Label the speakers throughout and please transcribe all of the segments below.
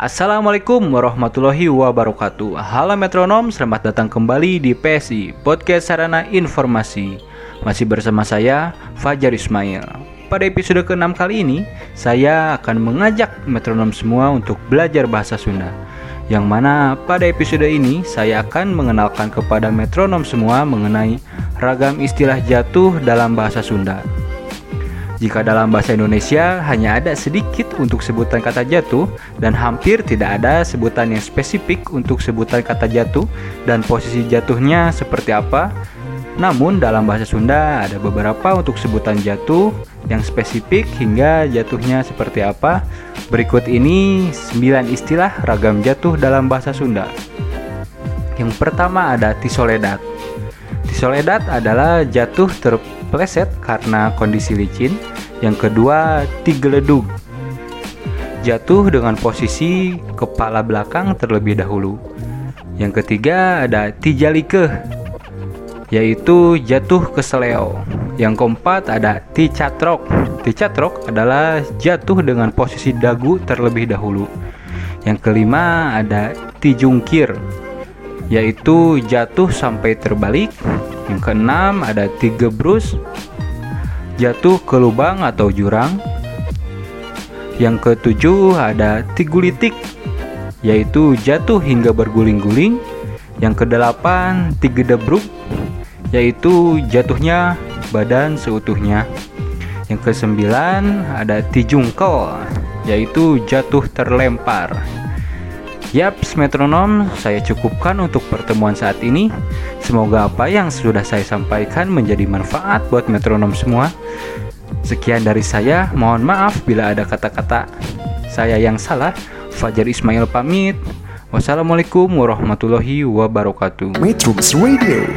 Speaker 1: Assalamualaikum warahmatullahi wabarakatuh. Halo metronom, selamat datang kembali di PSI Podcast Sarana Informasi. Masih bersama saya, Fajar Ismail. Pada episode ke-6 kali ini, saya akan mengajak metronom semua untuk belajar bahasa Sunda. Yang mana pada episode ini, saya akan mengenalkan kepada metronom semua mengenai ragam istilah jatuh dalam bahasa Sunda jika dalam bahasa Indonesia hanya ada sedikit untuk sebutan kata jatuh dan hampir tidak ada sebutan yang spesifik untuk sebutan kata jatuh dan posisi jatuhnya seperti apa. Namun dalam bahasa Sunda ada beberapa untuk sebutan jatuh yang spesifik hingga jatuhnya seperti apa. Berikut ini 9 istilah ragam jatuh dalam bahasa Sunda. Yang pertama ada tisoledat. Tisoledat adalah jatuh terpleset karena kondisi licin. Yang kedua, tigeledug. Jatuh dengan posisi kepala belakang terlebih dahulu. Yang ketiga ada tijalike, yaitu jatuh ke seleo. Yang keempat ada ticatrok. Ticatrok adalah jatuh dengan posisi dagu terlebih dahulu. Yang kelima ada tijungkir, yaitu jatuh sampai terbalik. Yang keenam ada tigebrus, jatuh ke lubang atau jurang. Yang ketujuh ada tigulitik, yaitu jatuh hingga berguling-guling. Yang kedelapan tigedebruk, yaitu jatuhnya badan seutuhnya. Yang kesembilan ada tijungkel, yaitu jatuh terlempar. Yaps metronom, saya cukupkan untuk pertemuan saat ini. Semoga apa yang sudah saya sampaikan menjadi manfaat buat metronom semua. Sekian dari saya, mohon maaf bila ada kata-kata saya yang salah. Fajar Ismail pamit. Wassalamualaikum warahmatullahi wabarakatuh.
Speaker 2: Metrums Radio.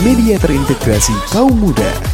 Speaker 2: Media terintegrasi kaum muda